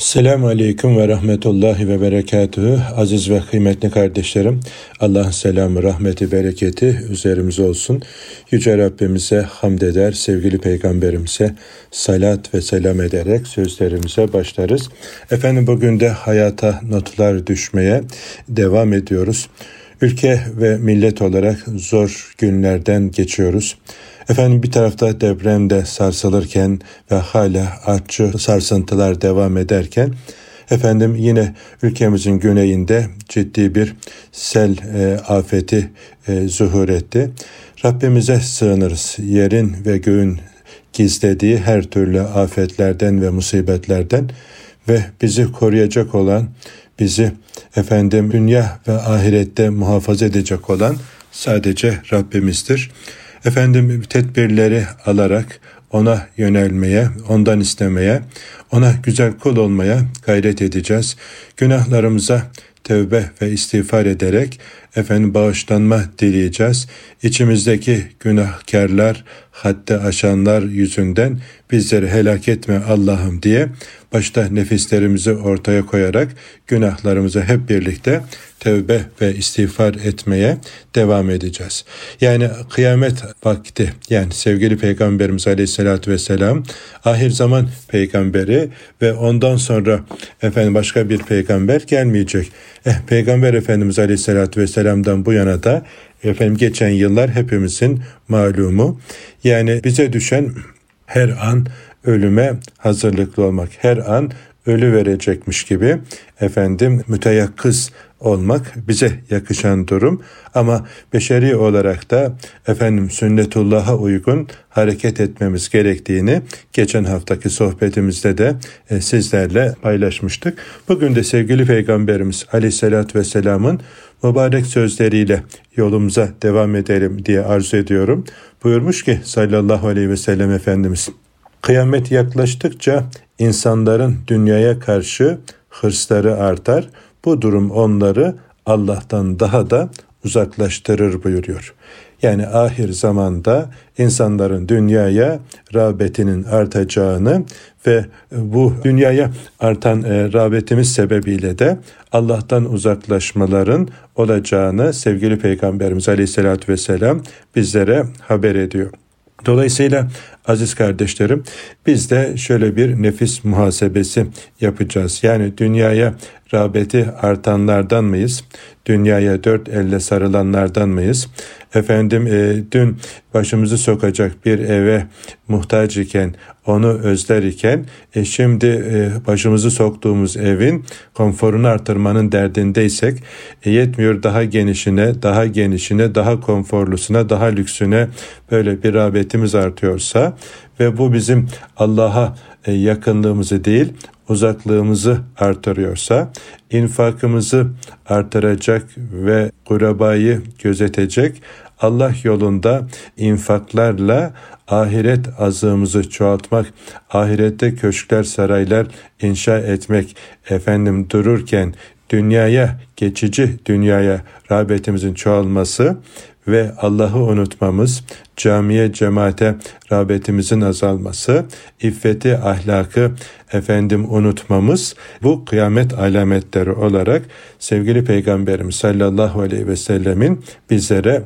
Selamun Aleyküm ve Rahmetullahi ve Berekatühü. Aziz ve kıymetli kardeşlerim, Allah'ın selamı, rahmeti, bereketi üzerimize olsun. Yüce Rabbimize hamd eder, sevgili Peygamberimize salat ve selam ederek sözlerimize başlarız. Efendim bugün de hayata notlar düşmeye devam ediyoruz. Ülke ve millet olarak zor günlerden geçiyoruz. Efendim bir tarafta depremde sarsılırken ve hala artçı sarsıntılar devam ederken efendim yine ülkemizin güneyinde ciddi bir sel e, afeti e, zuhur etti. Rabbimize sığınırız. Yerin ve göğün gizlediği her türlü afetlerden ve musibetlerden ve bizi koruyacak olan, bizi efendim dünya ve ahirette muhafaza edecek olan sadece Rabbimizdir. Efendim tedbirleri alarak ona yönelmeye, ondan istemeye, ona güzel kul olmaya gayret edeceğiz. Günahlarımıza tevbe ve istiğfar ederek efendim bağışlanma dileyeceğiz. İçimizdeki günahkarlar, hatta aşanlar yüzünden bizleri helak etme Allah'ım diye başta nefislerimizi ortaya koyarak günahlarımızı hep birlikte tevbe ve istiğfar etmeye devam edeceğiz. Yani kıyamet vakti yani sevgili Peygamberimiz Aleyhisselatü Vesselam ahir zaman peygamberi ve ondan sonra efendim başka bir peygamber gelmeyecek. Eh, Peygamber Efendimiz Aleyhisselatü Vesselam'dan bu yana da efendim geçen yıllar hepimizin malumu. Yani bize düşen her an ölüme hazırlıklı olmak, her an ölü verecekmiş gibi efendim müteyakkız olmak bize yakışan durum ama beşeri olarak da efendim sünnetullah'a uygun hareket etmemiz gerektiğini geçen haftaki sohbetimizde de e, sizlerle paylaşmıştık. Bugün de sevgili Peygamberimiz Aleyhisselatü Vesselam'ın mübarek sözleriyle yolumuza devam edelim diye arzu ediyorum. Buyurmuş ki sallallahu aleyhi ve sellem Efendimiz Kıyamet yaklaştıkça insanların dünyaya karşı hırsları artar. Bu durum onları Allah'tan daha da uzaklaştırır buyuruyor. Yani ahir zamanda insanların dünyaya rağbetinin artacağını ve bu dünyaya artan e, rağbetimiz sebebiyle de Allah'tan uzaklaşmaların olacağını sevgili Peygamberimiz Aleyhisselatü Vesselam bizlere haber ediyor. Dolayısıyla aziz kardeşlerim biz de şöyle bir nefis muhasebesi yapacağız. Yani dünyaya rağbeti artanlardan mıyız? Dünyaya dört elle sarılanlardan mıyız? Efendim e, dün başımızı sokacak bir eve muhtaç iken, onu özler iken e, şimdi e, başımızı soktuğumuz evin konforunu artırmanın derdindeysek e, yetmiyor daha genişine, daha genişine, daha konforlusuna, daha lüksüne böyle bir rağbetimiz artıyorsa ve bu bizim Allah'a e, yakınlığımızı değil uzaklığımızı artırıyorsa, infakımızı artıracak ve kurabayı gözetecek, Allah yolunda infaklarla ahiret azığımızı çoğaltmak, ahirette köşkler, saraylar inşa etmek, efendim dururken dünyaya, geçici dünyaya rağbetimizin çoğalması ve Allah'ı unutmamız, camiye, cemaate rağbetimizin azalması, iffeti, ahlakı efendim unutmamız bu kıyamet alametleri olarak sevgili Peygamberimiz sallallahu aleyhi ve sellemin bizlere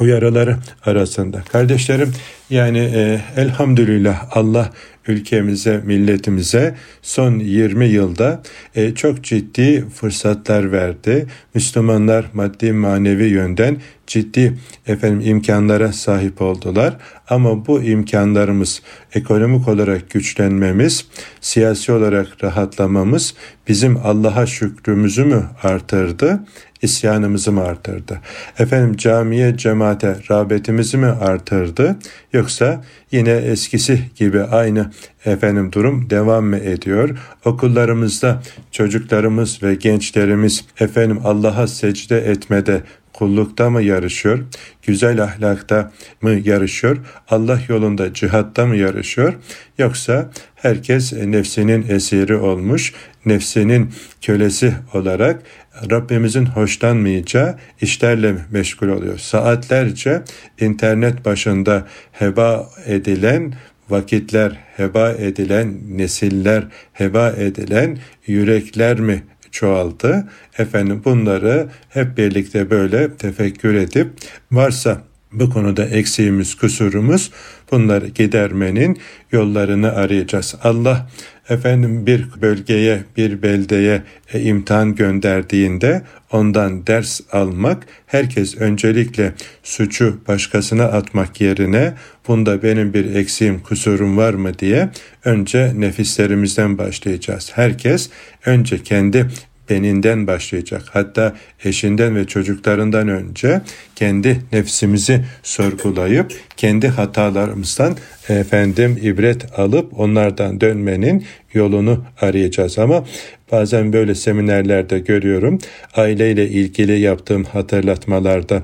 uyarıları arasında. Kardeşlerim yani e, elhamdülillah Allah ülkemize, milletimize son 20 yılda e, çok ciddi fırsatlar verdi. Müslümanlar maddi manevi yönden ciddi efendim imkanlara sahip oldular. Ama bu imkanlarımız ekonomik olarak güçlenmemiz, siyasi olarak rahatlamamız bizim Allah'a şükrümüzü mü artırdı? İsyanımızı mı artırdı? Efendim camiye, cemaate rağbetimizi mi artırdı? Yoksa yine eskisi gibi aynı efendim durum devam mı ediyor? Okullarımızda çocuklarımız ve gençlerimiz efendim Allah'a secde etmede kullukta mı yarışıyor? Güzel ahlakta mı yarışıyor? Allah yolunda cihatta mı yarışıyor? Yoksa herkes nefsinin esiri olmuş, nefsinin kölesi olarak Rabbimizin hoşlanmayacağı işlerle meşgul oluyor. Saatlerce internet başında heba edilen vakitler heba edilen, nesiller heba edilen yürekler mi çoğaldı? Efendim bunları hep birlikte böyle tefekkür edip varsa bu konuda eksiğimiz, kusurumuz bunları gidermenin yollarını arayacağız. Allah efendim bir bölgeye, bir beldeye e, imtihan gönderdiğinde ondan ders almak, herkes öncelikle suçu başkasına atmak yerine bunda benim bir eksiğim, kusurum var mı diye önce nefislerimizden başlayacağız. Herkes önce kendi beninden başlayacak. Hatta eşinden ve çocuklarından önce kendi nefsimizi sorgulayıp kendi hatalarımızdan efendim ibret alıp onlardan dönmenin yolunu arayacağız ama bazen böyle seminerlerde görüyorum aileyle ilgili yaptığım hatırlatmalarda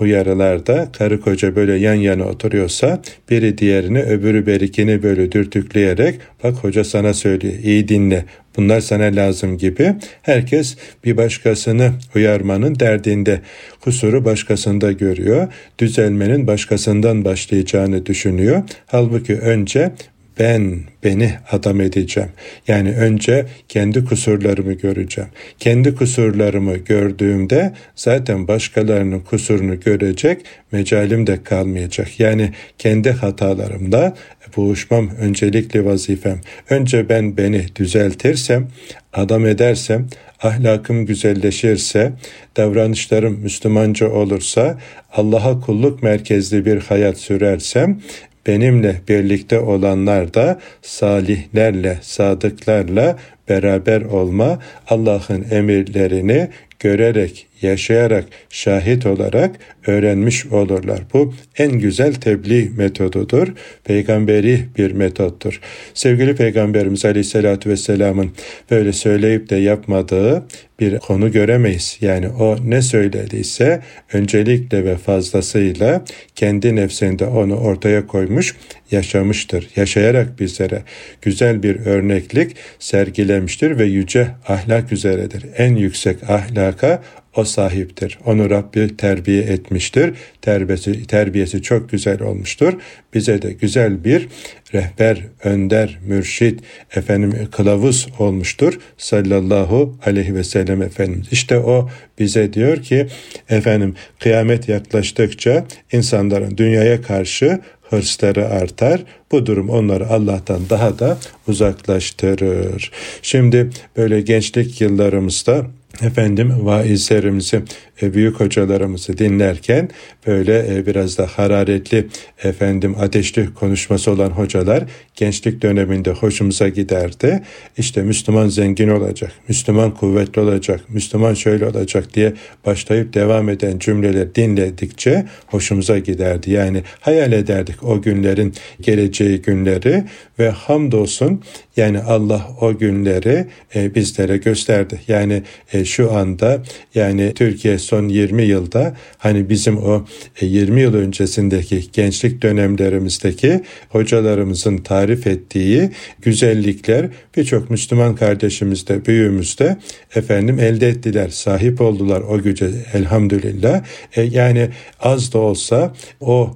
uyarılarda karı koca böyle yan yana oturuyorsa biri diğerini öbürü berikini böyle dürtükleyerek bak hoca sana söylüyor iyi dinle bunlar sana lazım gibi herkes bir başkasını uyarmanın derdinde kusuru başkasında görüyor düzelmenin başkasından başlayacağını düşünüyor. Halbuki önce ben beni adam edeceğim. Yani önce kendi kusurlarımı göreceğim. Kendi kusurlarımı gördüğümde zaten başkalarının kusurunu görecek mecalim de kalmayacak. Yani kendi hatalarımla boğuşmam öncelikli vazifem. Önce ben beni düzeltirsem, adam edersem, ahlakım güzelleşirse, davranışlarım Müslümanca olursa, Allah'a kulluk merkezli bir hayat sürersem benimle birlikte olanlar da salihlerle, sadıklarla beraber olma, Allah'ın emirlerini görerek, yaşayarak, şahit olarak öğrenmiş olurlar. Bu en güzel tebliğ metodudur. Peygamberi bir metottur. Sevgili Peygamberimiz Aleyhisselatü Vesselam'ın böyle söyleyip de yapmadığı bir konu göremeyiz. Yani o ne söylediyse öncelikle ve fazlasıyla kendi nefsinde onu ortaya koymuş, yaşamıştır. Yaşayarak bizlere güzel bir örneklik sergilemiştir ve yüce ahlak üzeredir. En yüksek ahlaka o sahiptir. Onu Rabbi terbiye etmiştir. Terbiyesi, terbiyesi çok güzel olmuştur. Bize de güzel bir rehber, önder, mürşit, efendim kılavuz olmuştur. Sallallahu aleyhi ve sellem Efendimiz. İşte o bize diyor ki efendim kıyamet yaklaştıkça insanların dünyaya karşı hırsları artar. Bu durum onları Allah'tan daha da uzaklaştırır. Şimdi böyle gençlik yıllarımızda efendim vaizlerimizi, büyük hocalarımızı dinlerken böyle e, biraz da hararetli efendim ateşli konuşması olan hocalar gençlik döneminde hoşumuza giderdi. İşte Müslüman zengin olacak, Müslüman kuvvetli olacak, Müslüman şöyle olacak diye başlayıp devam eden cümleler dinledikçe hoşumuza giderdi. Yani hayal ederdik o günlerin geleceği günleri ve hamdolsun yani Allah o günleri e, bizlere gösterdi. Yani e, şu anda yani Türkiye son 20 yılda hani bizim o 20 e, yıl öncesindeki gençlik dönemlerimizdeki hocalarımızın tarif ettiği güzellikler birçok Müslüman kardeşimiz de büyüğümüz de efendim elde ettiler, sahip oldular o güce elhamdülillah. E, yani az da olsa o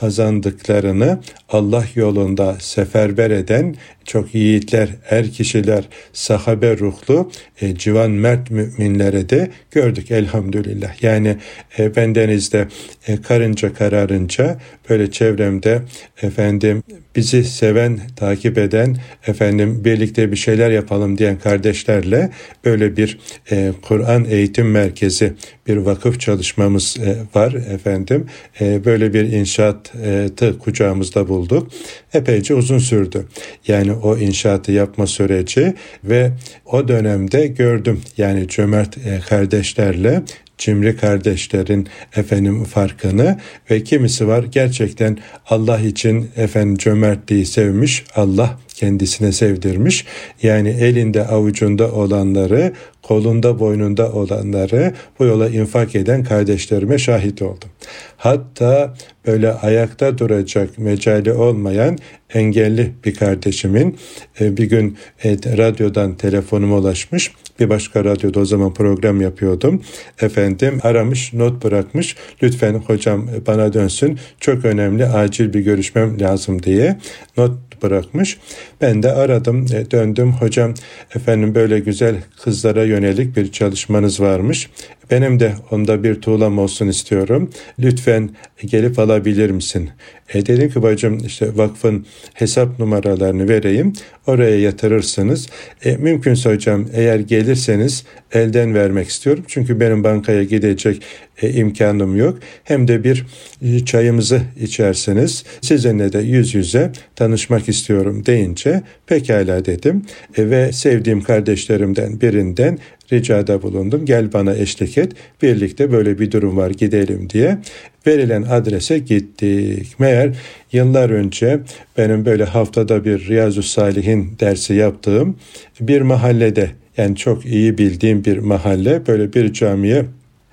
kazandıklarını Allah yolunda seferber eden çok yiğitler, er kişiler, sahabe ruhlu, e, civan mert müminlere de gördük elhamdülillah. Yani e, bendenizde e, karınca kararınca böyle çevremde efendim bizi seven, takip eden, efendim birlikte bir şeyler yapalım diyen kardeşlerle böyle bir e, Kur'an eğitim merkezi, bir vakıf çalışmamız e, var efendim. E, böyle bir inşaatı kucağımızda bulduk. Epeyce uzun sürdü. Yani o inşaatı yapma süreci ve o dönemde gördüm yani cömert e, kardeşlerle cimri kardeşlerin efendim farkını ve kimisi var gerçekten Allah için efendim cömertliği sevmiş Allah kendisine sevdirmiş. Yani elinde avucunda olanları, kolunda boynunda olanları bu yola infak eden kardeşlerime şahit oldum. Hatta böyle ayakta duracak mecali olmayan engelli bir kardeşimin e, bir gün e, radyodan telefonuma ulaşmış. Bir başka radyoda o zaman program yapıyordum. Efendim aramış, not bırakmış. Lütfen hocam bana dönsün. Çok önemli, acil bir görüşmem lazım diye not bırakmış. Ben de aradım, e, döndüm. Hocam efendim böyle güzel kızlara yönelik bir çalışmanız varmış. Benim de onda bir tuğlam olsun istiyorum. Lütfen gelip alabilir misin? E dedim ki bacım işte vakfın hesap numaralarını vereyim. Oraya yatırırsınız. E, mümkünse hocam eğer gelirseniz elden vermek istiyorum. Çünkü benim bankaya gidecek e, imkanım yok. Hem de bir e, çayımızı içersiniz. Sizinle de yüz yüze tanışmak istiyorum deyince pekala dedim. E, ve sevdiğim kardeşlerimden birinden ricada bulundum. Gel bana eşlik et. Birlikte böyle bir durum var gidelim diye. Verilen adrese gittik. Meğer yıllar önce benim böyle haftada bir Riyazu Salihin dersi yaptığım bir mahallede yani çok iyi bildiğim bir mahalle böyle bir camiye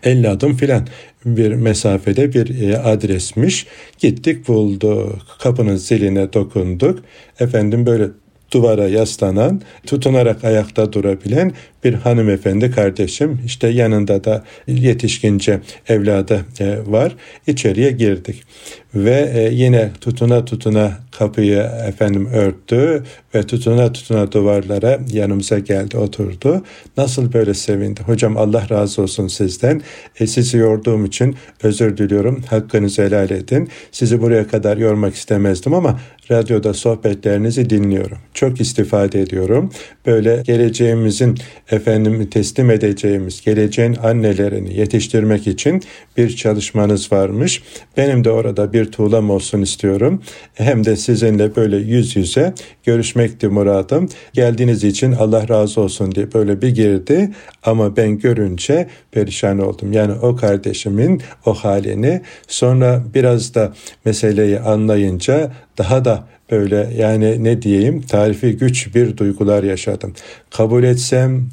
50 adım filan bir mesafede bir e, adresmiş. Gittik bulduk. Kapının ziline dokunduk. Efendim böyle duvara yaslanan, tutunarak ayakta durabilen bir hanımefendi kardeşim. İşte yanında da yetişkince evladı e, var. İçeriye girdik. Ve e, yine tutuna tutuna kapıyı efendim örttü ve tutuna tutuna duvarlara yanımıza geldi oturdu. Nasıl böyle sevindi. Hocam Allah razı olsun sizden. E, sizi yorduğum için özür diliyorum. Hakkınızı helal edin. Sizi buraya kadar yormak istemezdim ama radyoda sohbetlerinizi dinliyorum. Çok istifade ediyorum. Böyle geleceğimizin efendim teslim edeceğimiz geleceğin annelerini yetiştirmek için bir çalışmanız varmış. Benim de orada bir tuğlam olsun istiyorum. Hem de sizinle böyle yüz yüze görüşmekti muradım. Geldiğiniz için Allah razı olsun diye böyle bir girdi ama ben görünce perişan oldum. Yani o kardeşimin o halini sonra biraz da meseleyi anlayınca daha da böyle yani ne diyeyim tarifi güç bir duygular yaşadım. Kabul etsem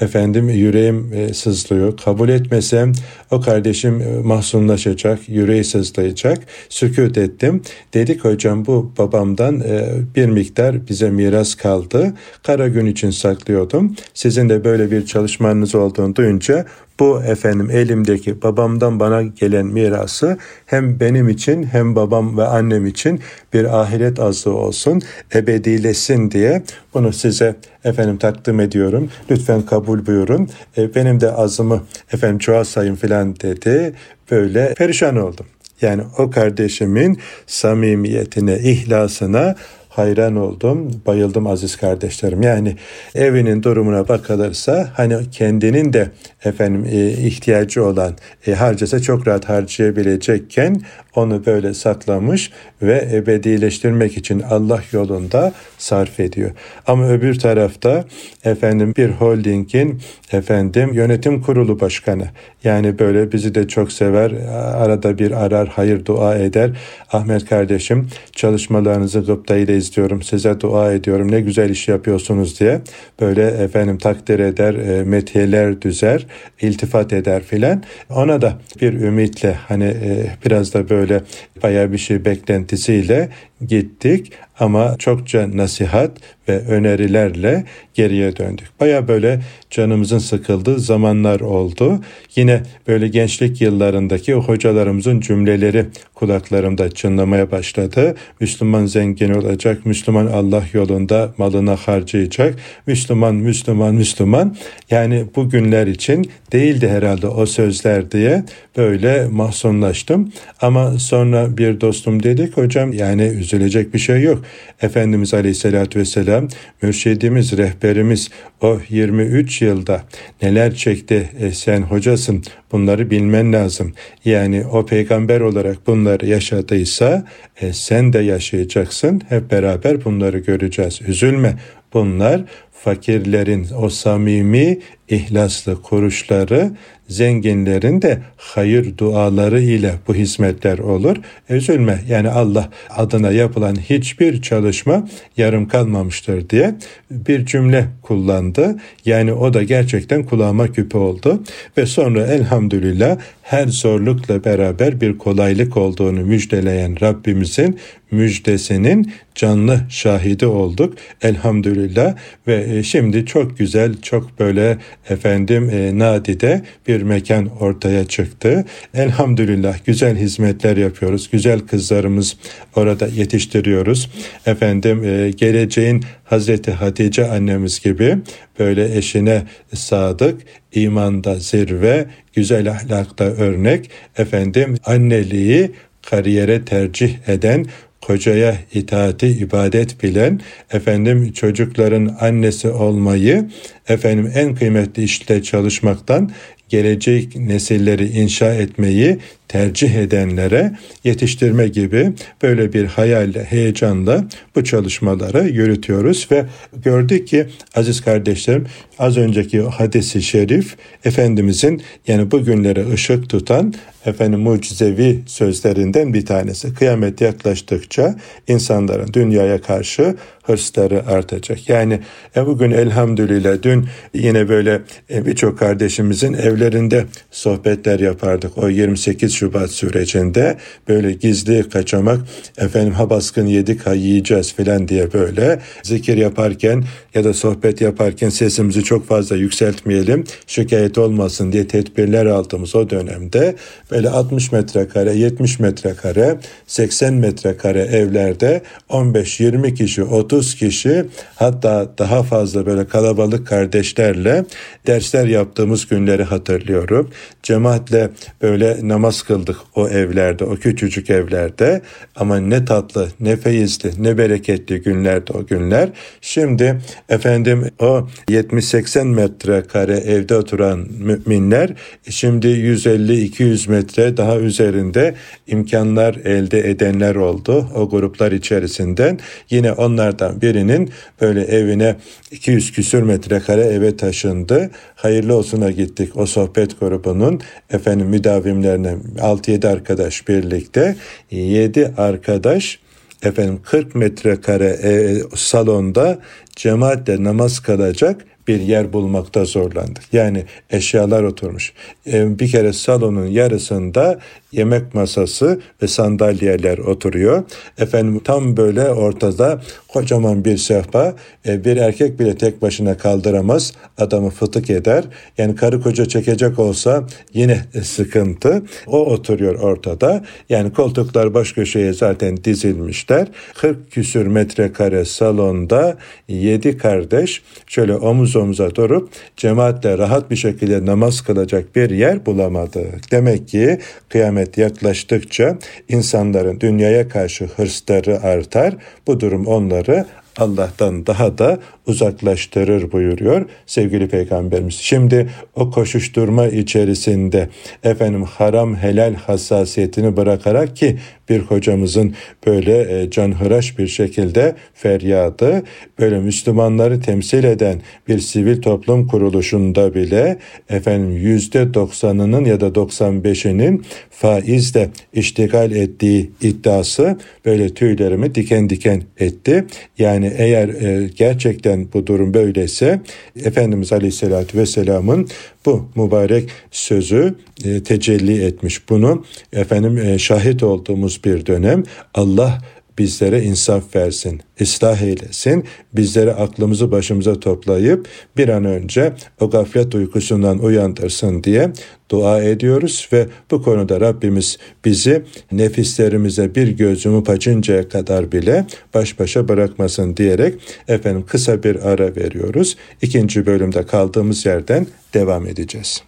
efendim yüreğim e, sızlıyor. Kabul etmesem o kardeşim e, mahzunlaşacak, yüreği sızlayacak. Sükut ettim. Dedik hocam bu babamdan e, bir miktar bize miras kaldı. Kara gün için saklıyordum. Sizin de böyle bir çalışmanız olduğunu duyunca bu efendim elimdeki babamdan bana gelen mirası hem benim için hem babam ve annem için bir ahiret azı olsun, ebedilesin diye bunu size efendim takdim ediyorum. Lütfen kabul buyurun. E, benim de azımı efendim çoğa sayın filan dedi. Böyle perişan oldum. Yani o kardeşimin samimiyetine, ihlasına hayran oldum, bayıldım aziz kardeşlerim. Yani evinin durumuna bakılırsa hani kendinin de efendim e, ihtiyacı olan e, harcasa çok rahat harcayabilecekken onu böyle saklamış ve ebedileştirmek için Allah yolunda sarf ediyor. Ama öbür tarafta efendim bir holdingin efendim yönetim kurulu başkanı yani böyle bizi de çok sever arada bir arar hayır dua eder. Ahmet kardeşim çalışmalarınızı gıptayla izliyorum size dua ediyorum ne güzel iş yapıyorsunuz diye. Böyle efendim takdir eder e, metiyeler düzer iltifat eder filan. Ona da bir ümitle hani e, biraz da böyle bayağı bir şey beklentisiyle gittik ama çokça nasihat ve önerilerle geriye döndük. Baya böyle canımızın sıkıldığı zamanlar oldu. Yine böyle gençlik yıllarındaki hocalarımızın cümleleri kulaklarımda çınlamaya başladı. Müslüman zengin olacak, Müslüman Allah yolunda malına harcayacak, Müslüman, Müslüman, Müslüman. Yani bu günler için değildi herhalde o sözler diye böyle mahzunlaştım. Ama sonra bir dostum dedik hocam yani üzülecek bir şey yok. Efendimiz Aleyhisselatü Vesselam mürşidimiz, rehberimiz o 23 yılda neler çekti e, sen hocasın bunları bilmen lazım. Yani o peygamber olarak bunları yaşadıysa e, sen de yaşayacaksın. Hep beraber bunları göreceğiz. Üzülme bunlar fakirlerin o samimi ihlaslı kuruşları zenginlerin de hayır duaları ile bu hizmetler olur. Üzülme yani Allah adına yapılan hiçbir çalışma yarım kalmamıştır diye bir cümle kullandı. Yani o da gerçekten kulağıma küpe oldu ve sonra elhamdülillah her zorlukla beraber bir kolaylık olduğunu müjdeleyen Rabbimizin müjdesinin canlı şahidi olduk elhamdülillah ve e, şimdi çok güzel çok böyle efendim e, nadide bir mekan ortaya çıktı. Elhamdülillah güzel hizmetler yapıyoruz. Güzel kızlarımız orada yetiştiriyoruz. Efendim e, geleceğin Hazreti Hatice annemiz gibi böyle eşine sadık, imanda zirve, güzel ahlakta örnek, efendim anneliği kariyere tercih eden kocaya itaati ibadet bilen, efendim çocukların annesi olmayı, efendim en kıymetli işte çalışmaktan gelecek nesilleri inşa etmeyi tercih edenlere yetiştirme gibi böyle bir hayalle, heyecanla bu çalışmaları yürütüyoruz ve gördük ki aziz kardeşlerim az önceki hadisi şerif Efendimizin yani bugünlere ışık tutan efendim mucizevi sözlerinden bir tanesi. Kıyamet yaklaştıkça insanların dünyaya karşı hırsları artacak. Yani e, bugün elhamdülillah dün yine böyle e, birçok kardeşimizin evlerinde sohbetler yapardık. O 28 Şubat sürecinde böyle gizli kaçamak efendim ha baskın yedik ha yiyeceğiz filan diye böyle zikir yaparken ya da sohbet yaparken sesimizi çok fazla yükseltmeyelim şikayet olmasın diye tedbirler aldığımız o dönemde böyle 60 metrekare 70 metrekare 80 metrekare evlerde 15-20 kişi 30 kişi hatta daha fazla böyle kalabalık kardeşlerle dersler yaptığımız günleri hatırlıyorum. Cemaatle böyle namaz kıldık o evlerde, o küçücük evlerde. Ama ne tatlı, ne feyizli, ne bereketli günlerdi o günler. Şimdi efendim o 70-80 metrekare evde oturan müminler şimdi 150-200 metre daha üzerinde imkanlar elde edenler oldu. O gruplar içerisinden yine onlardan birinin böyle evine 200 küsür metrekare eve taşındı. Hayırlı olsuna gittik o sohbet grubunun efendim müdavimlerine 6-7 arkadaş birlikte 7 arkadaş efendim 40 metrekare e, salonda cemaatle namaz kalacak bir yer bulmakta zorlandık. Yani eşyalar oturmuş. E, bir kere salonun yarısında yemek masası ve sandalyeler oturuyor. Efendim tam böyle ortada kocaman bir sehpa. E, bir erkek bile tek başına kaldıramaz. Adamı fıtık eder. Yani karı koca çekecek olsa yine sıkıntı. O oturuyor ortada. Yani koltuklar baş köşeye zaten dizilmişler. 40 küsür metrekare salonda 7 kardeş şöyle omuz omuza durup cemaatle rahat bir şekilde namaz kılacak bir yer bulamadı. Demek ki kıyamet yaklaştıkça insanların dünyaya karşı hırsları artar. Bu durum onları Allah'tan daha da uzaklaştırır buyuruyor sevgili peygamberimiz. Şimdi o koşuşturma içerisinde efendim haram helal hassasiyetini bırakarak ki bir hocamızın böyle e, canhıraş bir şekilde feryadı böyle Müslümanları temsil eden bir sivil toplum kuruluşunda bile efendim yüzde doksanının ya da doksan beşinin faizle iştigal ettiği iddiası böyle tüylerimi diken diken etti. Yani eğer e, gerçekten bu durum böyleyse Efendimiz Aleyhisselatü Vesselam'ın bu mübarek sözü e, tecelli etmiş. Bunu efendim e, şahit olduğumuz bir dönem Allah bizlere insaf versin, ıslah eylesin, bizlere aklımızı başımıza toplayıp bir an önce o gaflet uykusundan uyandırsın diye dua ediyoruz ve bu konuda Rabbimiz bizi nefislerimize bir göz yumup açıncaya kadar bile baş başa bırakmasın diyerek efendim kısa bir ara veriyoruz. İkinci bölümde kaldığımız yerden devam edeceğiz.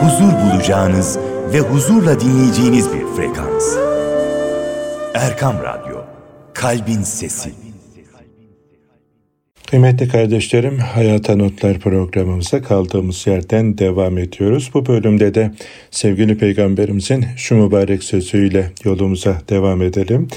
Huzur bulacağınız ve huzurla dinleyeceğiniz bir frekans. Erkam Radyo, Kalbin Sesi. Kıymetli kardeşlerim, Hayata Notlar programımıza kaldığımız yerden devam ediyoruz. Bu bölümde de sevgili peygamberimizin şu mübarek sözüyle yolumuza devam edelim.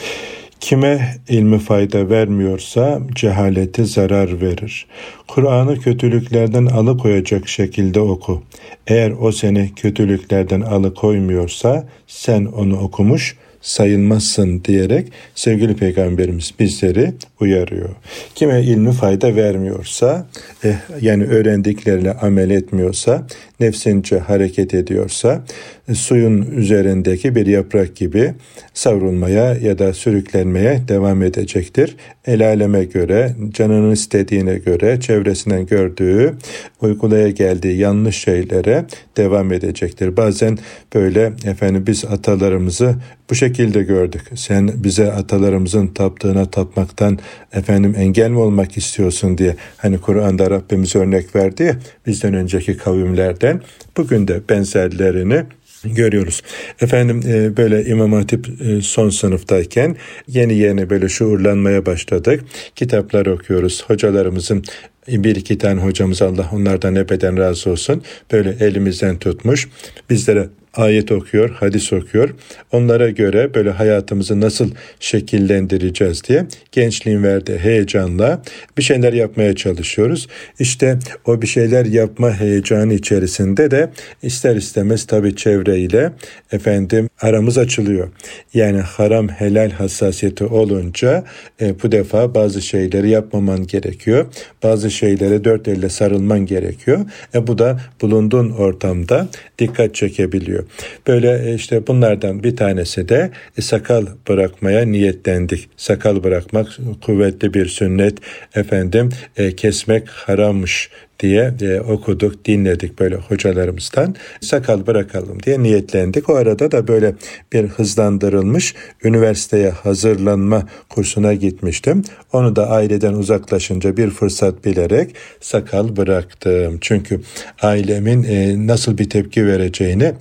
Kime ilmi fayda vermiyorsa cehaleti zarar verir. Kur'an'ı kötülüklerden alıkoyacak şekilde oku. Eğer o seni kötülüklerden alıkoymuyorsa sen onu okumuş sayılmazsın diyerek sevgili peygamberimiz bizleri uyarıyor. Kime ilmi fayda vermiyorsa, eh, yani öğrendiklerine amel etmiyorsa, nefsince hareket ediyorsa, eh, suyun üzerindeki bir yaprak gibi savrulmaya ya da sürüklenmeye devam edecektir. El aleme göre, canının istediğine göre, çevresinden gördüğü, uygulaya geldiği yanlış şeylere devam edecektir. Bazen böyle efendim biz atalarımızı bu şekilde gördük. Sen bize atalarımızın taptığına tapmaktan efendim engel mi olmak istiyorsun diye hani Kur'an'da Rabbimiz örnek verdi ya bizden önceki kavimlerden bugün de benzerlerini görüyoruz. Efendim e, böyle İmam Hatip e, son sınıftayken yeni yeni böyle şuurlanmaya başladık. Kitaplar okuyoruz. Hocalarımızın bir iki tane hocamız Allah onlardan ebeden razı olsun. Böyle elimizden tutmuş. Bizlere ayet okuyor, hadis okuyor. Onlara göre böyle hayatımızı nasıl şekillendireceğiz diye gençliğin verdiği heyecanla bir şeyler yapmaya çalışıyoruz. İşte o bir şeyler yapma heyecanı içerisinde de ister istemez tabii çevreyle efendim aramız açılıyor. Yani haram helal hassasiyeti olunca e, bu defa bazı şeyleri yapmaman gerekiyor. Bazı şeylere dört elle sarılman gerekiyor. E, bu da bulunduğun ortamda dikkat çekebiliyor. Böyle e, işte bunlardan bir tanesi de e, sakal bırakmaya niyetlendik. Sakal bırakmak kuvvetli bir sünnet. Efendim e, kesmek harammış diye e, okuduk, dinledik böyle hocalarımızdan. Sakal bırakalım diye niyetlendik. O arada da böyle bir hızlandırılmış üniversiteye hazırlanma kursuna gitmiştim. Onu da aileden uzaklaşınca bir fırsat bilerek sakal bıraktım. Çünkü ailemin e, nasıl bir tepki vereceğini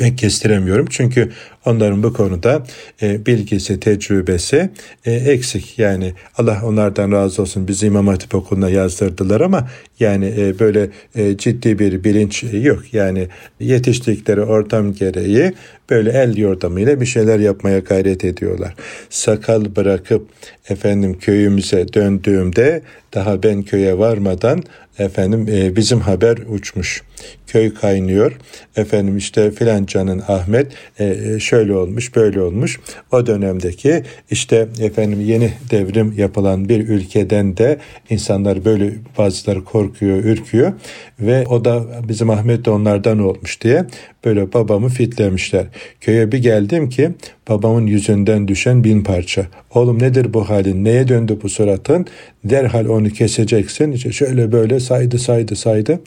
pek kestiremiyorum. Çünkü onların bu konuda e, bilgisi, tecrübesi e, eksik. Yani Allah onlardan razı olsun bizi İmam Hatip Okulu'na yazdırdılar ama yani e, böyle e, ciddi bir bilinç yok. Yani yetiştikleri ortam gereği böyle el yordamıyla bir şeyler yapmaya gayret ediyorlar. Sakal bırakıp efendim köyümüze döndüğümde daha ben köye varmadan efendim e, bizim haber uçmuş. Köy kaynıyor. Efendim işte filancanın Ahmet e, e, şöyle olmuş böyle olmuş. O dönemdeki işte efendim yeni devrim yapılan bir ülkeden de insanlar böyle bazıları korkuyor, ürküyor ve o da bizim Ahmet de onlardan olmuş diye böyle babamı fitlemişler. Köye bir geldim ki babamın yüzünden düşen bin parça. Oğlum nedir bu halin? Neye döndü bu suratın? Derhal onu keseceksin. İşte şöyle böyle saydı saydı saydı.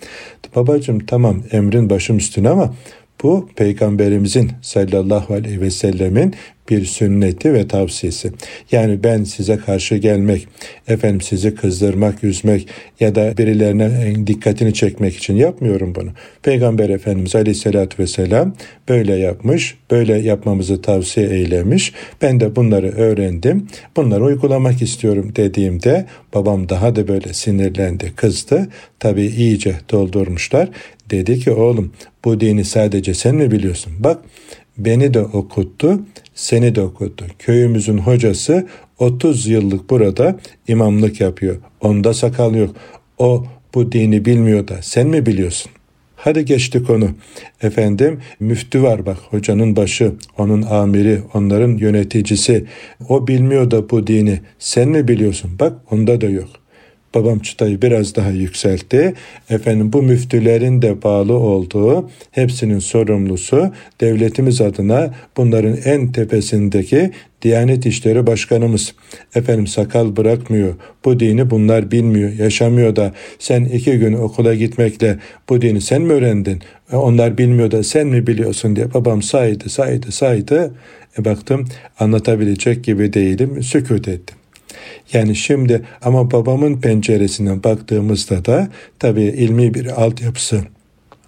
Babacım tamam emrin başım üstüne ama bu peygamberimizin sallallahu aleyhi ve sellemin bir sünneti ve tavsiyesi. Yani ben size karşı gelmek, efendim sizi kızdırmak, üzmek ya da birilerine dikkatini çekmek için yapmıyorum bunu. Peygamber Efendimiz Aleyhisselatü Vesselam böyle yapmış, böyle yapmamızı tavsiye eylemiş. Ben de bunları öğrendim, bunları uygulamak istiyorum dediğimde babam daha da böyle sinirlendi, kızdı. Tabii iyice doldurmuşlar. Dedi ki oğlum bu dini sadece sen mi biliyorsun? Bak beni de okuttu, seni de okuttu. Köyümüzün hocası 30 yıllık burada imamlık yapıyor. Onda sakal yok. O bu dini bilmiyor da sen mi biliyorsun? Hadi geçti konu. Efendim müftü var bak hocanın başı, onun amiri, onların yöneticisi. O bilmiyor da bu dini. Sen mi biliyorsun? Bak onda da yok. Babam çıtayı biraz daha yükseltti. Efendim bu müftülerin de bağlı olduğu hepsinin sorumlusu devletimiz adına bunların en tepesindeki Diyanet İşleri Başkanımız efendim sakal bırakmıyor. Bu dini bunlar bilmiyor, yaşamıyor da sen iki gün okula gitmekle bu dini sen mi öğrendin? E, onlar bilmiyor da sen mi biliyorsun diye babam saydı, saydı, saydı. E baktım anlatabilecek gibi değilim, sükut ettim. Yani şimdi ama babamın penceresinden baktığımızda da tabii ilmi bir altyapısı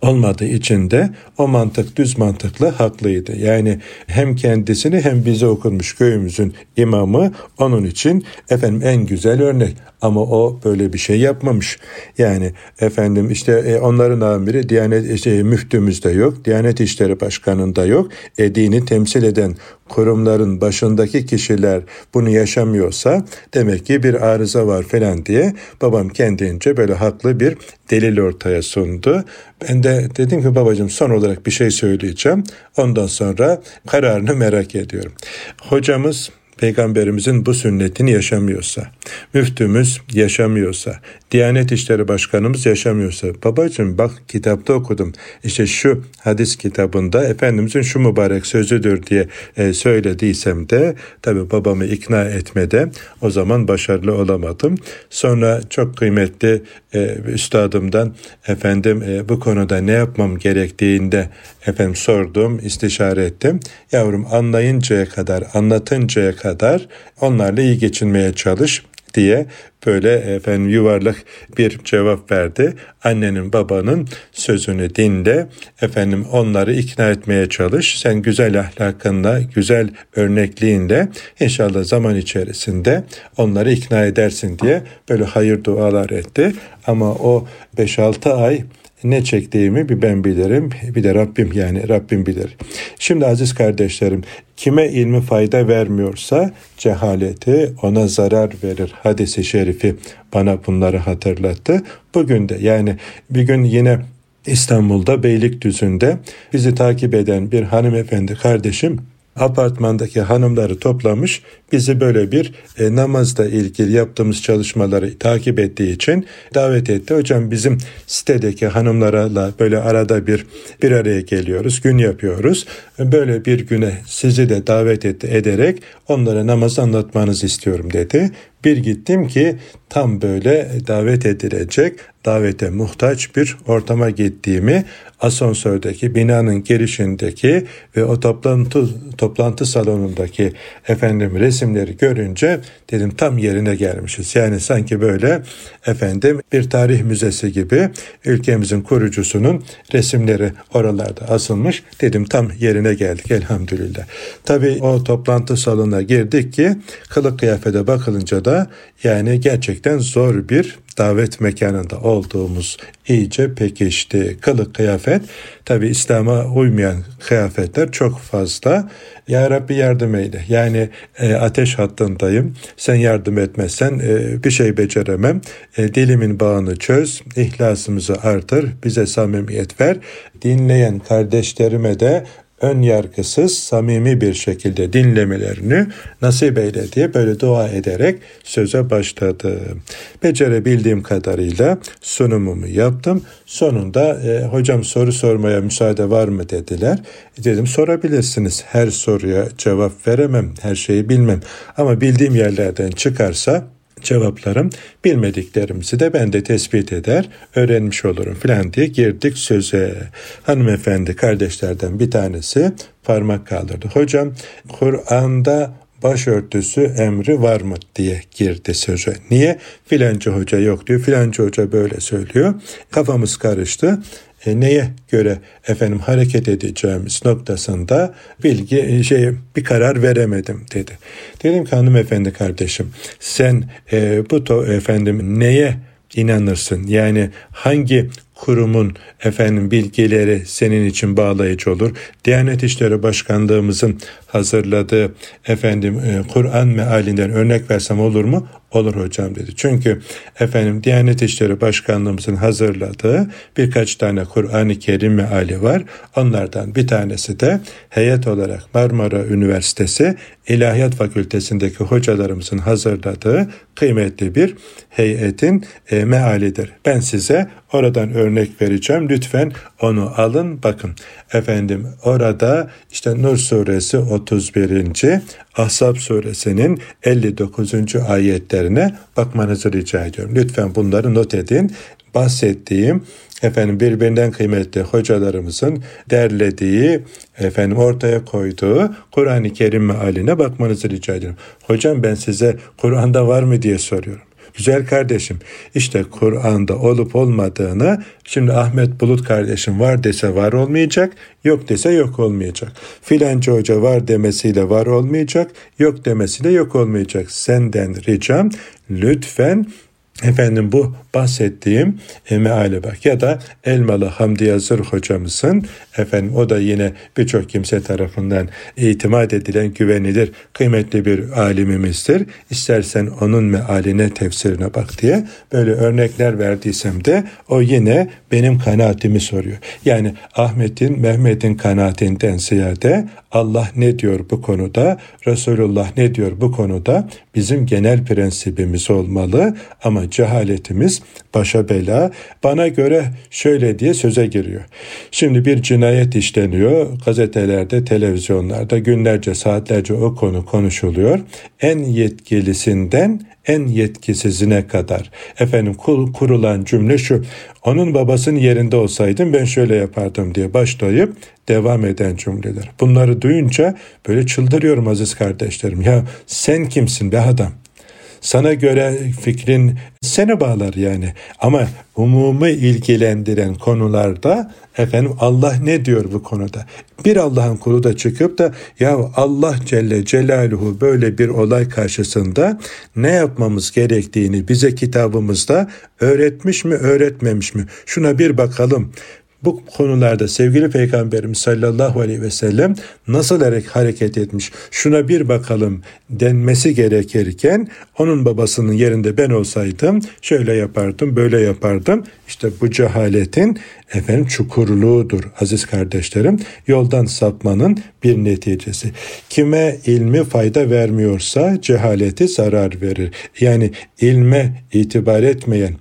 olmadığı için de o mantık düz mantıkla haklıydı. Yani hem kendisini hem bize okunmuş köyümüzün imamı onun için efendim en güzel örnek. Ama o böyle bir şey yapmamış. Yani efendim işte e, onların amiri Diyanet işte, müftümüzde yok. Diyanet İşleri Başkanı'nda yok. E, dini temsil eden kurumların başındaki kişiler bunu yaşamıyorsa demek ki bir arıza var falan diye babam kendince böyle haklı bir delil ortaya sundu. Ben de dedim ki babacığım son olarak bir şey söyleyeceğim. Ondan sonra kararını merak ediyorum. Hocamız peygamberimizin bu sünnetini yaşamıyorsa, müftümüz yaşamıyorsa, Diyanet İşleri Başkanımız yaşamıyorsa, babacığım bak kitapta okudum, işte şu hadis kitabında Efendimizin şu mübarek sözüdür diye e, söylediysem de tabi babamı ikna etmede o zaman başarılı olamadım. Sonra çok kıymetli e, üstadımdan efendim e, bu konuda ne yapmam gerektiğinde efendim sordum, istişare ettim. Yavrum anlayıncaya kadar, anlatıncaya kadar onlarla iyi geçinmeye çalış diye böyle efendim yuvarlak bir cevap verdi. Annenin babanın sözünü dinle. Efendim onları ikna etmeye çalış. Sen güzel ahlakınla, güzel örnekliğinle inşallah zaman içerisinde onları ikna edersin diye böyle hayır dualar etti. Ama o 5-6 ay ne çektiğimi bir ben bilirim bir de Rabbim yani Rabbim bilir. Şimdi aziz kardeşlerim kime ilmi fayda vermiyorsa cehaleti ona zarar verir. Hadisi şerifi bana bunları hatırlattı. Bugün de yani bir gün yine İstanbul'da Beylikdüzü'nde bizi takip eden bir hanımefendi kardeşim apartmandaki hanımları toplamış bizi böyle bir e, namazla ilgili yaptığımız çalışmaları takip ettiği için davet etti. Hocam bizim sitedeki hanımlarla böyle arada bir bir araya geliyoruz, gün yapıyoruz. Böyle bir güne sizi de davet etti ederek onlara namaz anlatmanızı istiyorum dedi. Bir gittim ki tam böyle davet edilecek, davete muhtaç bir ortama gittiğimi asansördeki binanın girişindeki ve o toplantı toplantı salonundaki efendim resimleri görünce dedim tam yerine gelmişiz. Yani sanki böyle efendim bir tarih müzesi gibi ülkemizin kurucusunun resimleri oralarda asılmış. Dedim tam yerine geldik elhamdülillah. Tabii o toplantı salonuna girdik ki kılık kıyafete bakılınca da yani gerçekten zor bir davet mekanında olduğumuz iyice pekişti. Kılık kıyafet tabi İslam'a uymayan kıyafetler çok fazla. Ya Rabbi yardım eyle. Yani e, ateş hattındayım. Sen yardım etmezsen e, bir şey beceremem. E, dilimin bağını çöz. ihlasımızı artır. Bize samimiyet ver. Dinleyen kardeşlerime de ön yargısız, samimi bir şekilde dinlemelerini nasip eyle diye böyle dua ederek söze başladım. Becerebildiğim kadarıyla sunumumu yaptım. Sonunda e, hocam soru sormaya müsaade var mı dediler. E, dedim sorabilirsiniz. Her soruya cevap veremem, her şeyi bilmem. Ama bildiğim yerlerden çıkarsa cevaplarım bilmediklerimizi de ben de tespit eder öğrenmiş olurum filan diye girdik söze. Hanımefendi kardeşlerden bir tanesi parmak kaldırdı. Hocam Kur'an'da başörtüsü emri var mı diye girdi söze. Niye? Filanca hoca yok diyor. Filanca hoca böyle söylüyor. Kafamız karıştı neye göre efendim hareket edeceğimiz noktasında bilgi e, şey bir karar veremedim dedi. Dedim ki hanımefendi kardeşim sen e, bu to, efendim neye inanırsın? Yani hangi kurumun efendim bilgileri senin için bağlayıcı olur. Diyanet İşleri Başkanlığımızın hazırladığı efendim e, Kur'an mealinden örnek versem olur mu? Olur hocam dedi. Çünkü efendim Diyanet İşleri Başkanlığımızın hazırladığı birkaç tane Kur'an-ı Kerim meali var. Onlardan bir tanesi de heyet olarak Marmara Üniversitesi İlahiyat Fakültesindeki hocalarımızın hazırladığı kıymetli bir heyetin e, mealidir. Ben size oradan örnek vereceğim. Lütfen onu alın bakın. Efendim orada işte Nur suresi 31. Ahzab suresinin 59. ayetlerine bakmanızı rica ediyorum. Lütfen bunları not edin. Bahsettiğim efendim birbirinden kıymetli hocalarımızın derlediği, efendim ortaya koyduğu Kur'an-ı Kerim mealine bakmanızı rica ediyorum. Hocam ben size Kur'an'da var mı diye soruyorum. Güzel kardeşim işte Kur'an'da olup olmadığını şimdi Ahmet Bulut kardeşim var dese var olmayacak, yok dese yok olmayacak. Filanca hoca var demesiyle var olmayacak, yok demesiyle yok olmayacak. Senden ricam lütfen Efendim bu bahsettiğim e, meale bak ya da Elmalı Hamdi Yazır hocamızın efendim o da yine birçok kimse tarafından itimat edilen güvenilir kıymetli bir alimimizdir. İstersen onun mealine tefsirine bak diye böyle örnekler verdiysem de o yine benim kanaatimi soruyor. Yani Ahmet'in Mehmet'in kanaatinden ziyade Allah ne diyor bu konuda, Resulullah ne diyor bu konuda bizim genel prensibimiz olmalı ama cehaletimiz başa bela. Bana göre şöyle diye söze giriyor. Şimdi bir cinayet işleniyor. Gazetelerde, televizyonlarda günlerce, saatlerce o konu konuşuluyor. En yetkilisinden en yetkisizine kadar. Efendim kurulan cümle şu. Onun babasının yerinde olsaydım ben şöyle yapardım diye başlayıp devam eden cümleler. Bunları duyunca böyle çıldırıyorum aziz kardeşlerim. Ya sen kimsin be adam? Sana göre fikrin seni bağlar yani. Ama umumu ilgilendiren konularda efendim Allah ne diyor bu konuda? Bir Allah'ın kulu da çıkıp da ya Allah Celle Celaluhu böyle bir olay karşısında ne yapmamız gerektiğini bize kitabımızda öğretmiş mi öğretmemiş mi? Şuna bir bakalım bu konularda sevgili Peygamberimiz sallallahu aleyhi ve sellem nasıl hareket etmiş? Şuna bir bakalım denmesi gerekirken onun babasının yerinde ben olsaydım şöyle yapardım böyle yapardım. İşte bu cehaletin efendim çukurluğudur aziz kardeşlerim. Yoldan sapmanın bir neticesi. Kime ilmi fayda vermiyorsa cehaleti zarar verir. Yani ilme itibar etmeyen,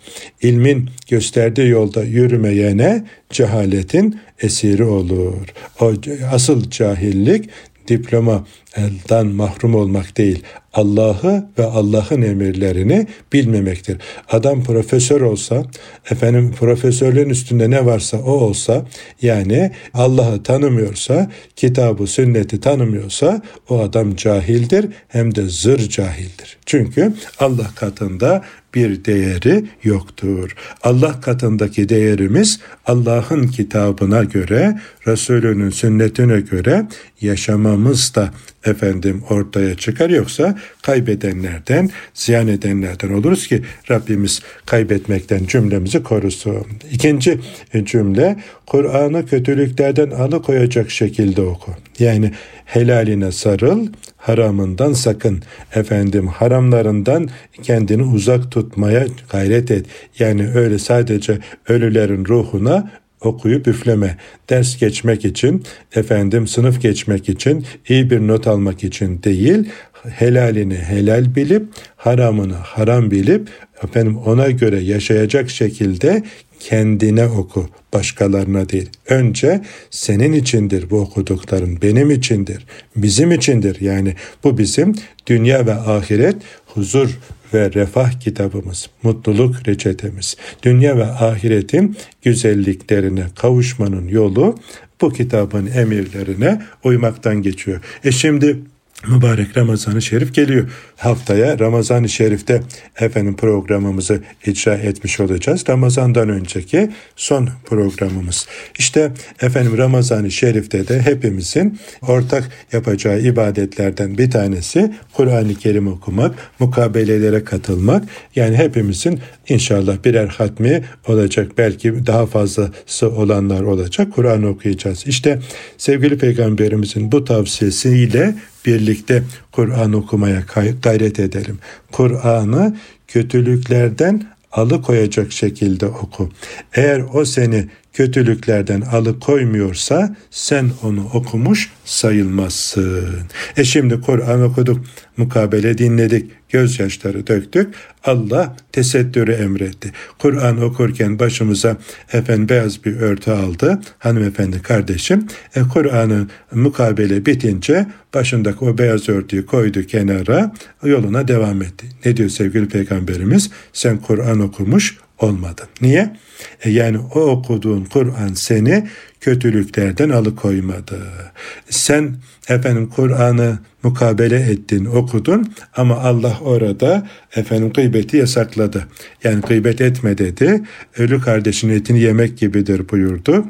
ilmin gösterdiği yolda yürümeyene cehaletin esiri olur. O asıl cahillik diploma elden mahrum olmak değil, Allah'ı ve Allah'ın emirlerini bilmemektir. Adam profesör olsa, efendim profesörlüğün üstünde ne varsa o olsa, yani Allah'ı tanımıyorsa, kitabı, sünneti tanımıyorsa o adam cahildir hem de zır cahildir. Çünkü Allah katında bir değeri yoktur. Allah katındaki değerimiz Allah'ın kitabına göre, Resulünün sünnetine göre yaşamamız da efendim ortaya çıkar yoksa kaybedenlerden, ziyan edenlerden oluruz ki Rabbimiz kaybetmekten cümlemizi korusun. İkinci cümle Kur'an'ı kötülüklerden alıkoyacak şekilde oku. Yani helaline sarıl, haramından sakın. Efendim haramlarından kendini uzak tutmaya gayret et. Yani öyle sadece ölülerin ruhuna okuyup üfleme. Ders geçmek için, efendim sınıf geçmek için, iyi bir not almak için değil, helalini helal bilip, haramını haram bilip, efendim ona göre yaşayacak şekilde kendine oku, başkalarına değil. Önce senin içindir bu okudukların, benim içindir, bizim içindir. Yani bu bizim dünya ve ahiret huzur ve refah kitabımız, mutluluk reçetemiz. Dünya ve ahiretin güzelliklerine kavuşmanın yolu bu kitabın emirlerine uymaktan geçiyor. E şimdi mübarek Ramazan-ı Şerif geliyor. Haftaya Ramazan-ı Şerif'te efendim programımızı icra etmiş olacağız. Ramazan'dan önceki son programımız. İşte efendim Ramazan-ı Şerif'te de hepimizin ortak yapacağı ibadetlerden bir tanesi Kur'an-ı Kerim okumak, mukabelelere katılmak. Yani hepimizin inşallah birer hatmi olacak. Belki daha fazlası olanlar olacak. Kur'an okuyacağız. İşte sevgili peygamberimizin bu tavsiyesiyle birlikte Kur'an okumaya gayret edelim. Kur'an'ı kötülüklerden alıkoyacak şekilde oku. Eğer o seni kötülüklerden alıkoymuyorsa sen onu okumuş sayılmazsın. E şimdi Kur'an okuduk, mukabele dinledik, gözyaşları döktük. Allah tesettürü emretti. Kur'an okurken başımıza efendim beyaz bir örtü aldı. Hanımefendi kardeşim e, Kur'an'ın mukabele bitince başındaki o beyaz örtüyü koydu kenara yoluna devam etti. Ne diyor sevgili peygamberimiz? Sen Kur'an okumuş olmadın. Niye? E yani o okuduğun Kur'an seni kötülüklerden alıkoymadı. Sen efendim Kur'an'ı mukabele ettin, okudun ama Allah orada efendim gıybeti yasakladı. Yani gıybet etme dedi. Ölü kardeşin etini yemek gibidir buyurdu.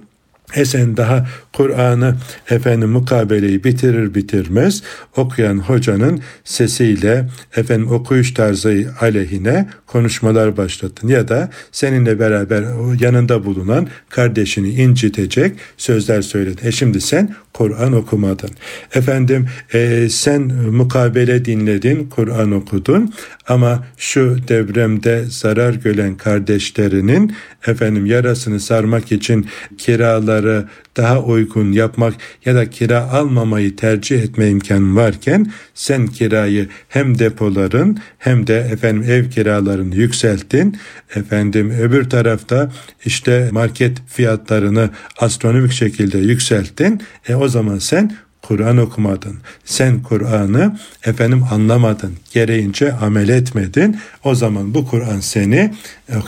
E sen daha Kur'an'ı efendim mukabeleyi bitirir bitirmez okuyan hocanın sesiyle efendim okuyuş tarzı aleyhine konuşmalar başlattın ya da seninle beraber yanında bulunan kardeşini incitecek sözler söyledin. E şimdi sen Kur'an okumadın. Efendim e, sen mukabele dinledin, Kur'an okudun ama şu devremde zarar gören kardeşlerinin efendim yarasını sarmak için kiraları daha uygun yapmak ya da kira almamayı tercih etme imkanı varken sen kirayı hem depoların hem de efendim ev kiralarını yükselttin. Efendim öbür tarafta işte market fiyatlarını astronomik şekilde yükselttin. E o zaman sen Kur'an okumadın. Sen Kur'an'ı efendim anlamadın. Gereğince amel etmedin. O zaman bu Kur'an seni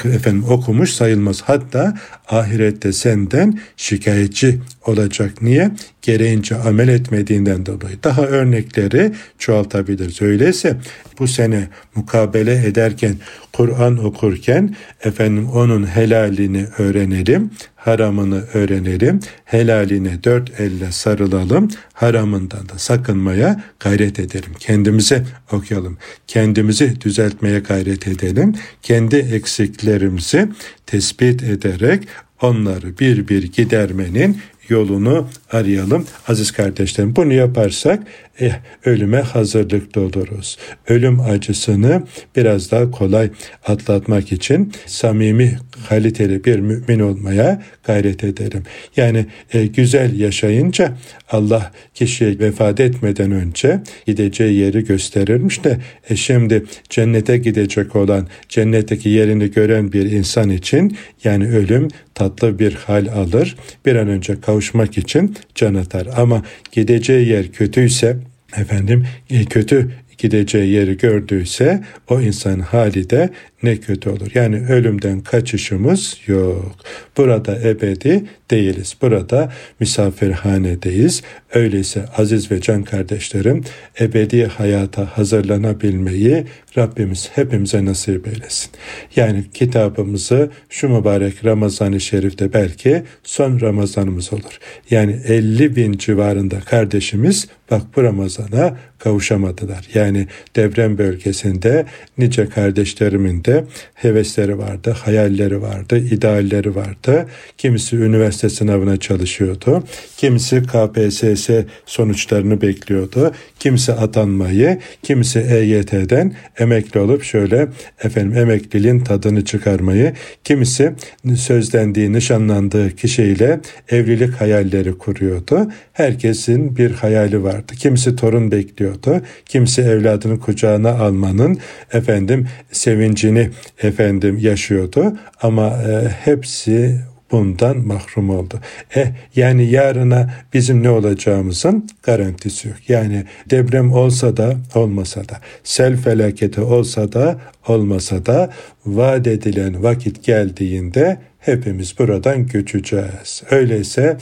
efendim okumuş sayılmaz. Hatta ahirette senden şikayetçi olacak. Niye? Gereğince amel etmediğinden dolayı. Daha örnekleri çoğaltabiliriz. Öyleyse bu sene mukabele ederken, Kur'an okurken efendim onun helalini öğrenelim, haramını öğrenelim, helaline dört elle sarılalım, haramından da sakınmaya gayret edelim. Kendimize okuyalım, kendimizi düzeltmeye gayret edelim, kendi eksiklerimizi tespit ederek onları bir bir gidermenin yolunu arayalım aziz kardeşlerim. Bunu yaparsak eh, ölüme hazırlıklı oluruz. Ölüm acısını biraz daha kolay atlatmak için samimi, kaliteli bir mümin olmaya gayret ederim. Yani e, güzel yaşayınca Allah kişiye vefat etmeden önce gideceği yeri gösterirmiş de e, şimdi cennete gidecek olan cennetteki yerini gören bir insan için yani ölüm tatlı bir hal alır. Bir an önce kavuşmak için can atar. Ama gideceği yer kötüyse efendim e, kötü gideceği yeri gördüyse o insan hali de ne kötü olur. Yani ölümden kaçışımız yok. Burada ebedi değiliz. Burada misafirhanedeyiz. Öyleyse aziz ve can kardeşlerim ebedi hayata hazırlanabilmeyi Rabbimiz hepimize nasip eylesin. Yani kitabımızı şu mübarek Ramazan-ı Şerif'te belki son Ramazanımız olur. Yani 50 bin civarında kardeşimiz bak bu Ramazan'a kavuşamadılar. Yani deprem bölgesinde nice kardeşlerimin de hevesleri vardı, hayalleri vardı, idealleri vardı. Kimisi üniversite sınavına çalışıyordu. Kimisi KPSS sonuçlarını bekliyordu. Kimisi atanmayı, kimisi EYT'den emekli olup şöyle efendim emekliliğin tadını çıkarmayı, kimisi sözlendiği, nişanlandığı kişiyle evlilik hayalleri kuruyordu. Herkesin bir hayali vardı. Kimisi torun bekliyordu. Kimisi evladını kucağına almanın efendim sevincini efendim yaşıyordu ama e, hepsi bundan mahrum oldu. Eh yani yarına bizim ne olacağımızın garantisi yok. Yani deprem olsa da olmasa da, sel felaketi olsa da olmasa da vaat edilen vakit geldiğinde hepimiz buradan göçeceğiz. Öyleyse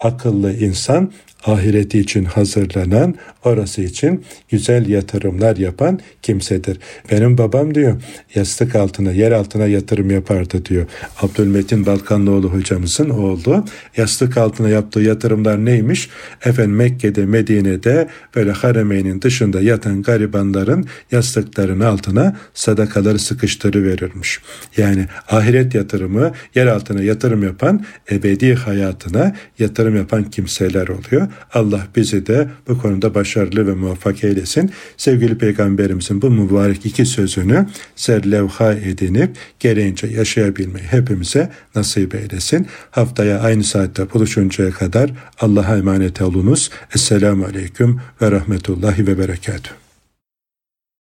akıllı insan ahireti için hazırlanan, orası için güzel yatırımlar yapan kimsedir. Benim babam diyor yastık altına, yer altına yatırım yapardı diyor. Abdülmetin Balkanlıoğlu hocamızın oğlu yastık altına yaptığı yatırımlar neymiş? Efendim Mekke'de, Medine'de böyle haremeynin dışında yatan garibanların yastıkların altına sadakaları sıkıştırıverirmiş. Yani ahiret yatırımı, yer altına yatırım yapan, ebedi hayatına yatırım yapan kimseler oluyor. Allah bizi de bu konuda başarılı ve muvaffak eylesin. Sevgili Peygamberimizin bu mübarek iki sözünü serlevha edinip gereğince yaşayabilmeyi hepimize nasip eylesin. Haftaya aynı saatte buluşuncaya kadar Allah'a emanet olunuz. Esselamu Aleyküm ve Rahmetullahi ve Berekatuhu.